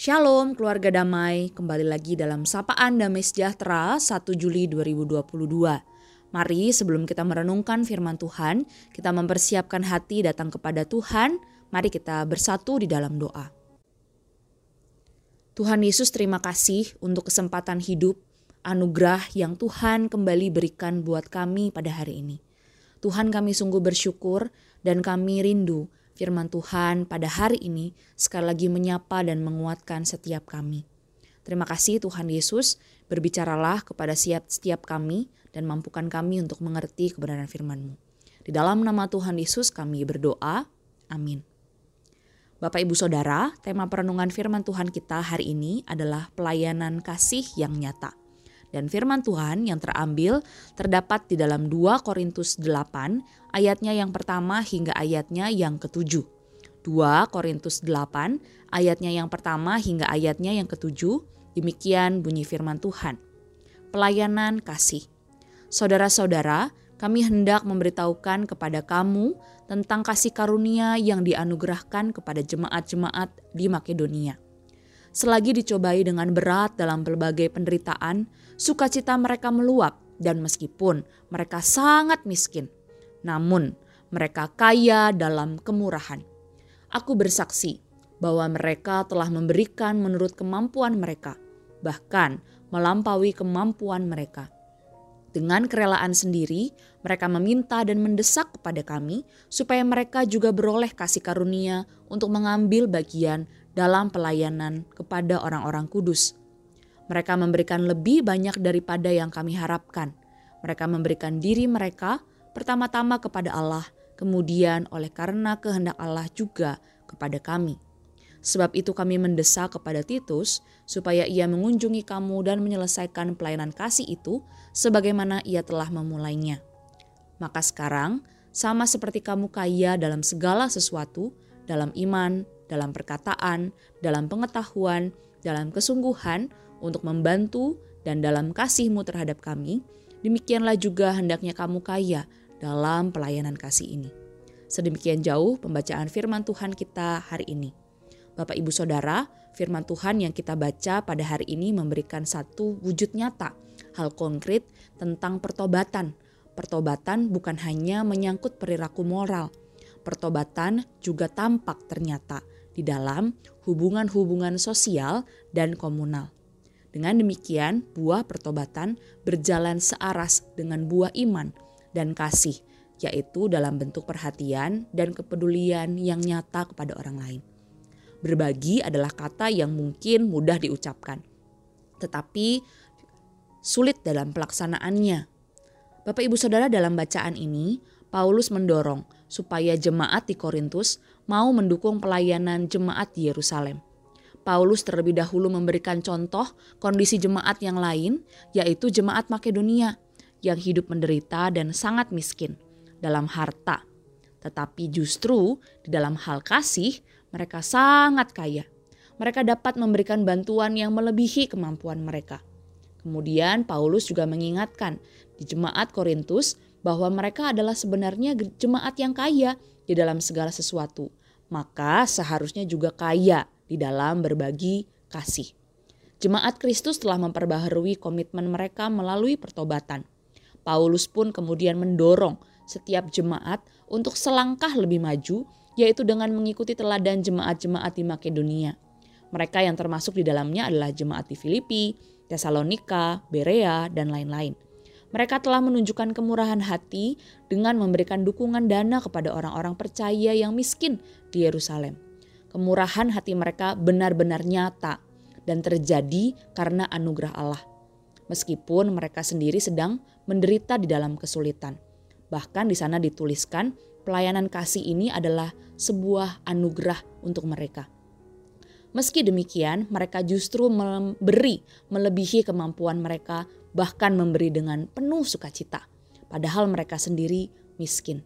Shalom keluarga damai, kembali lagi dalam Sapaan Damai Sejahtera 1 Juli 2022. Mari sebelum kita merenungkan firman Tuhan, kita mempersiapkan hati datang kepada Tuhan. Mari kita bersatu di dalam doa. Tuhan Yesus terima kasih untuk kesempatan hidup, anugerah yang Tuhan kembali berikan buat kami pada hari ini. Tuhan kami sungguh bersyukur dan kami rindu firman Tuhan pada hari ini sekali lagi menyapa dan menguatkan setiap kami. Terima kasih Tuhan Yesus, berbicaralah kepada setiap, setiap kami dan mampukan kami untuk mengerti kebenaran firman-Mu. Di dalam nama Tuhan Yesus kami berdoa. Amin. Bapak Ibu Saudara, tema perenungan firman Tuhan kita hari ini adalah pelayanan kasih yang nyata. Dan firman Tuhan yang terambil terdapat di dalam 2 Korintus 8 ayatnya yang pertama hingga ayatnya yang ketujuh. 2 Korintus 8 ayatnya yang pertama hingga ayatnya yang ketujuh, demikian bunyi firman Tuhan. Pelayanan kasih. Saudara-saudara, kami hendak memberitahukan kepada kamu tentang kasih karunia yang dianugerahkan kepada jemaat-jemaat di Makedonia Selagi dicobai dengan berat dalam berbagai penderitaan, sukacita mereka meluap dan meskipun mereka sangat miskin, namun mereka kaya dalam kemurahan. Aku bersaksi bahwa mereka telah memberikan menurut kemampuan mereka, bahkan melampaui kemampuan mereka. Dengan kerelaan sendiri, mereka meminta dan mendesak kepada kami supaya mereka juga beroleh kasih karunia untuk mengambil bagian dalam pelayanan kepada orang-orang kudus. Mereka memberikan lebih banyak daripada yang kami harapkan. Mereka memberikan diri mereka pertama-tama kepada Allah, kemudian oleh karena kehendak Allah juga kepada kami. Sebab itu kami mendesak kepada Titus supaya ia mengunjungi kamu dan menyelesaikan pelayanan kasih itu sebagaimana ia telah memulainya. Maka sekarang, sama seperti kamu kaya dalam segala sesuatu, dalam iman, dalam perkataan, dalam pengetahuan, dalam kesungguhan untuk membantu dan dalam kasihmu terhadap kami, demikianlah juga hendaknya kamu kaya dalam pelayanan kasih ini. Sedemikian jauh pembacaan firman Tuhan kita hari ini. Bapak Ibu Saudara, firman Tuhan yang kita baca pada hari ini memberikan satu wujud nyata, hal konkret tentang pertobatan. Pertobatan bukan hanya menyangkut perilaku moral, pertobatan juga tampak ternyata di dalam hubungan-hubungan sosial dan komunal. Dengan demikian, buah pertobatan berjalan searas dengan buah iman dan kasih, yaitu dalam bentuk perhatian dan kepedulian yang nyata kepada orang lain. Berbagi adalah kata yang mungkin mudah diucapkan, tetapi sulit dalam pelaksanaannya. Bapak, ibu, saudara, dalam bacaan ini Paulus mendorong supaya jemaat di Korintus mau mendukung pelayanan jemaat di Yerusalem. Paulus terlebih dahulu memberikan contoh kondisi jemaat yang lain, yaitu jemaat Makedonia yang hidup menderita dan sangat miskin dalam harta. Tetapi justru di dalam hal kasih, mereka sangat kaya. Mereka dapat memberikan bantuan yang melebihi kemampuan mereka. Kemudian Paulus juga mengingatkan di jemaat Korintus bahwa mereka adalah sebenarnya jemaat yang kaya di dalam segala sesuatu, maka seharusnya juga kaya di dalam berbagi kasih. Jemaat Kristus telah memperbaharui komitmen mereka melalui pertobatan. Paulus pun kemudian mendorong setiap jemaat untuk selangkah lebih maju, yaitu dengan mengikuti teladan jemaat-jemaat di Makedonia. Mereka yang termasuk di dalamnya adalah jemaat di Filipi, Tesalonika, Berea, dan lain-lain. Mereka telah menunjukkan kemurahan hati dengan memberikan dukungan dana kepada orang-orang percaya yang miskin di Yerusalem. Kemurahan hati mereka benar-benar nyata dan terjadi karena anugerah Allah. Meskipun mereka sendiri sedang menderita di dalam kesulitan. Bahkan di sana dituliskan pelayanan kasih ini adalah sebuah anugerah untuk mereka. Meski demikian, mereka justru memberi melebihi kemampuan mereka, bahkan memberi dengan penuh sukacita, padahal mereka sendiri miskin.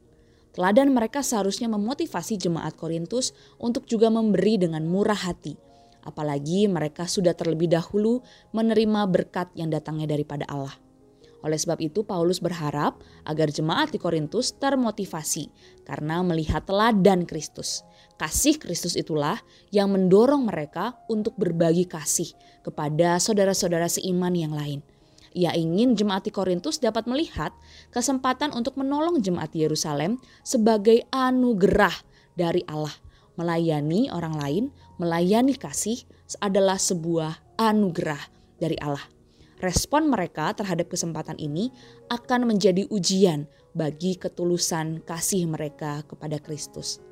Teladan mereka seharusnya memotivasi jemaat Korintus untuk juga memberi dengan murah hati, apalagi mereka sudah terlebih dahulu menerima berkat yang datangnya daripada Allah. Oleh sebab itu Paulus berharap agar jemaat di Korintus termotivasi karena melihat teladan Kristus. Kasih Kristus itulah yang mendorong mereka untuk berbagi kasih kepada saudara-saudara seiman yang lain. Ia ingin jemaat di Korintus dapat melihat kesempatan untuk menolong jemaat Yerusalem sebagai anugerah dari Allah. Melayani orang lain, melayani kasih adalah sebuah anugerah dari Allah. Respon mereka terhadap kesempatan ini akan menjadi ujian bagi ketulusan kasih mereka kepada Kristus.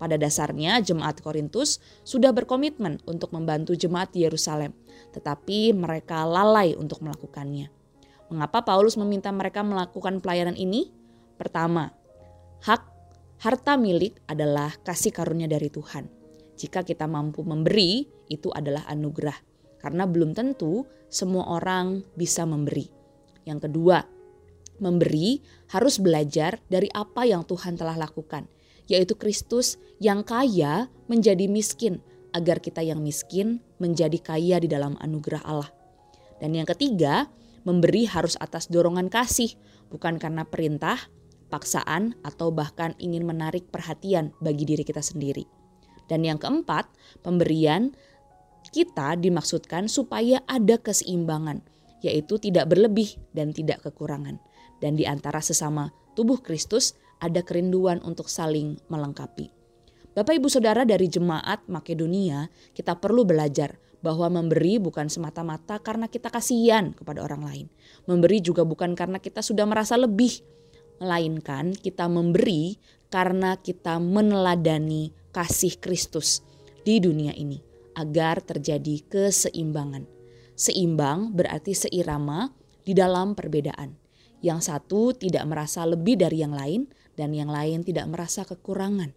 Pada dasarnya jemaat Korintus sudah berkomitmen untuk membantu jemaat Yerusalem, tetapi mereka lalai untuk melakukannya. Mengapa Paulus meminta mereka melakukan pelayanan ini? Pertama, hak harta milik adalah kasih karunia dari Tuhan. Jika kita mampu memberi, itu adalah anugerah. Karena belum tentu semua orang bisa memberi. Yang kedua, memberi harus belajar dari apa yang Tuhan telah lakukan yaitu Kristus yang kaya menjadi miskin, agar kita yang miskin menjadi kaya di dalam anugerah Allah. Dan yang ketiga, memberi harus atas dorongan kasih, bukan karena perintah, paksaan, atau bahkan ingin menarik perhatian bagi diri kita sendiri. Dan yang keempat, pemberian kita dimaksudkan supaya ada keseimbangan, yaitu tidak berlebih dan tidak kekurangan. Dan di antara sesama tubuh Kristus ada kerinduan untuk saling melengkapi. Bapak Ibu Saudara dari jemaat Makedonia, kita perlu belajar bahwa memberi bukan semata-mata karena kita kasihan kepada orang lain. Memberi juga bukan karena kita sudah merasa lebih, melainkan kita memberi karena kita meneladani kasih Kristus di dunia ini agar terjadi keseimbangan. Seimbang berarti seirama di dalam perbedaan. Yang satu tidak merasa lebih dari yang lain, dan yang lain tidak merasa kekurangan.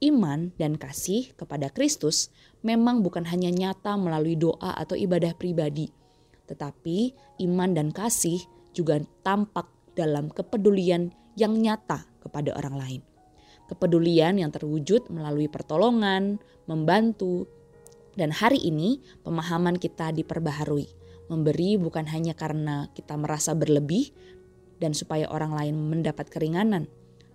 Iman dan kasih kepada Kristus memang bukan hanya nyata melalui doa atau ibadah pribadi, tetapi iman dan kasih juga tampak dalam kepedulian yang nyata kepada orang lain. Kepedulian yang terwujud melalui pertolongan, membantu, dan hari ini pemahaman kita diperbaharui. Memberi bukan hanya karena kita merasa berlebih dan supaya orang lain mendapat keringanan,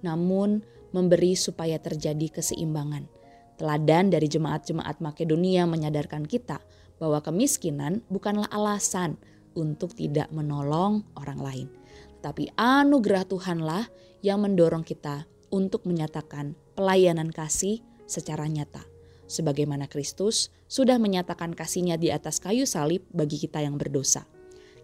namun memberi supaya terjadi keseimbangan. Teladan dari jemaat-jemaat Makedonia menyadarkan kita bahwa kemiskinan bukanlah alasan untuk tidak menolong orang lain, tapi anugerah Tuhanlah yang mendorong kita untuk menyatakan pelayanan kasih secara nyata. Sebagaimana Kristus sudah menyatakan kasihnya di atas kayu salib bagi kita yang berdosa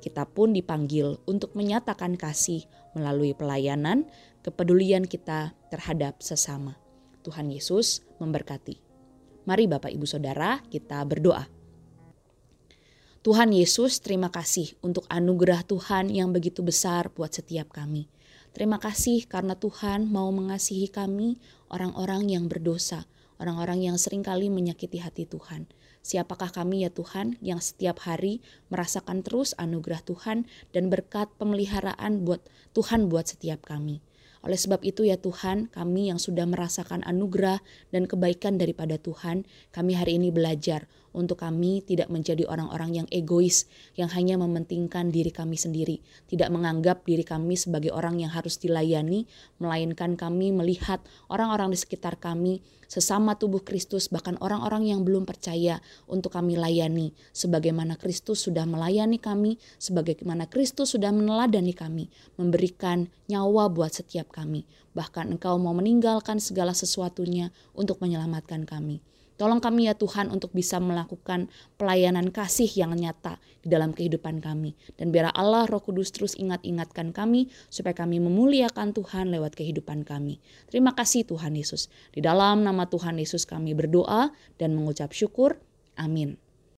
kita pun dipanggil untuk menyatakan kasih melalui pelayanan, kepedulian kita terhadap sesama. Tuhan Yesus memberkati. Mari Bapak Ibu Saudara kita berdoa. Tuhan Yesus terima kasih untuk anugerah Tuhan yang begitu besar buat setiap kami. Terima kasih karena Tuhan mau mengasihi kami orang-orang yang berdosa, orang-orang yang sering kali menyakiti hati Tuhan. Siapakah kami ya Tuhan yang setiap hari merasakan terus anugerah Tuhan dan berkat pemeliharaan buat Tuhan buat setiap kami. Oleh sebab itu ya Tuhan, kami yang sudah merasakan anugerah dan kebaikan daripada Tuhan, kami hari ini belajar untuk kami tidak menjadi orang-orang yang egois, yang hanya mementingkan diri kami sendiri, tidak menganggap diri kami sebagai orang yang harus dilayani, melainkan kami melihat orang-orang di sekitar kami, sesama tubuh Kristus, bahkan orang-orang yang belum percaya untuk kami layani, sebagaimana Kristus sudah melayani kami, sebagaimana Kristus sudah meneladani kami, memberikan nyawa buat setiap kami. Bahkan Engkau mau meninggalkan segala sesuatunya untuk menyelamatkan kami. Tolong kami ya Tuhan untuk bisa melakukan pelayanan kasih yang nyata di dalam kehidupan kami. Dan biarlah Allah Roh Kudus terus ingat-ingatkan kami supaya kami memuliakan Tuhan lewat kehidupan kami. Terima kasih Tuhan Yesus. Di dalam nama Tuhan Yesus kami berdoa dan mengucap syukur. Amin.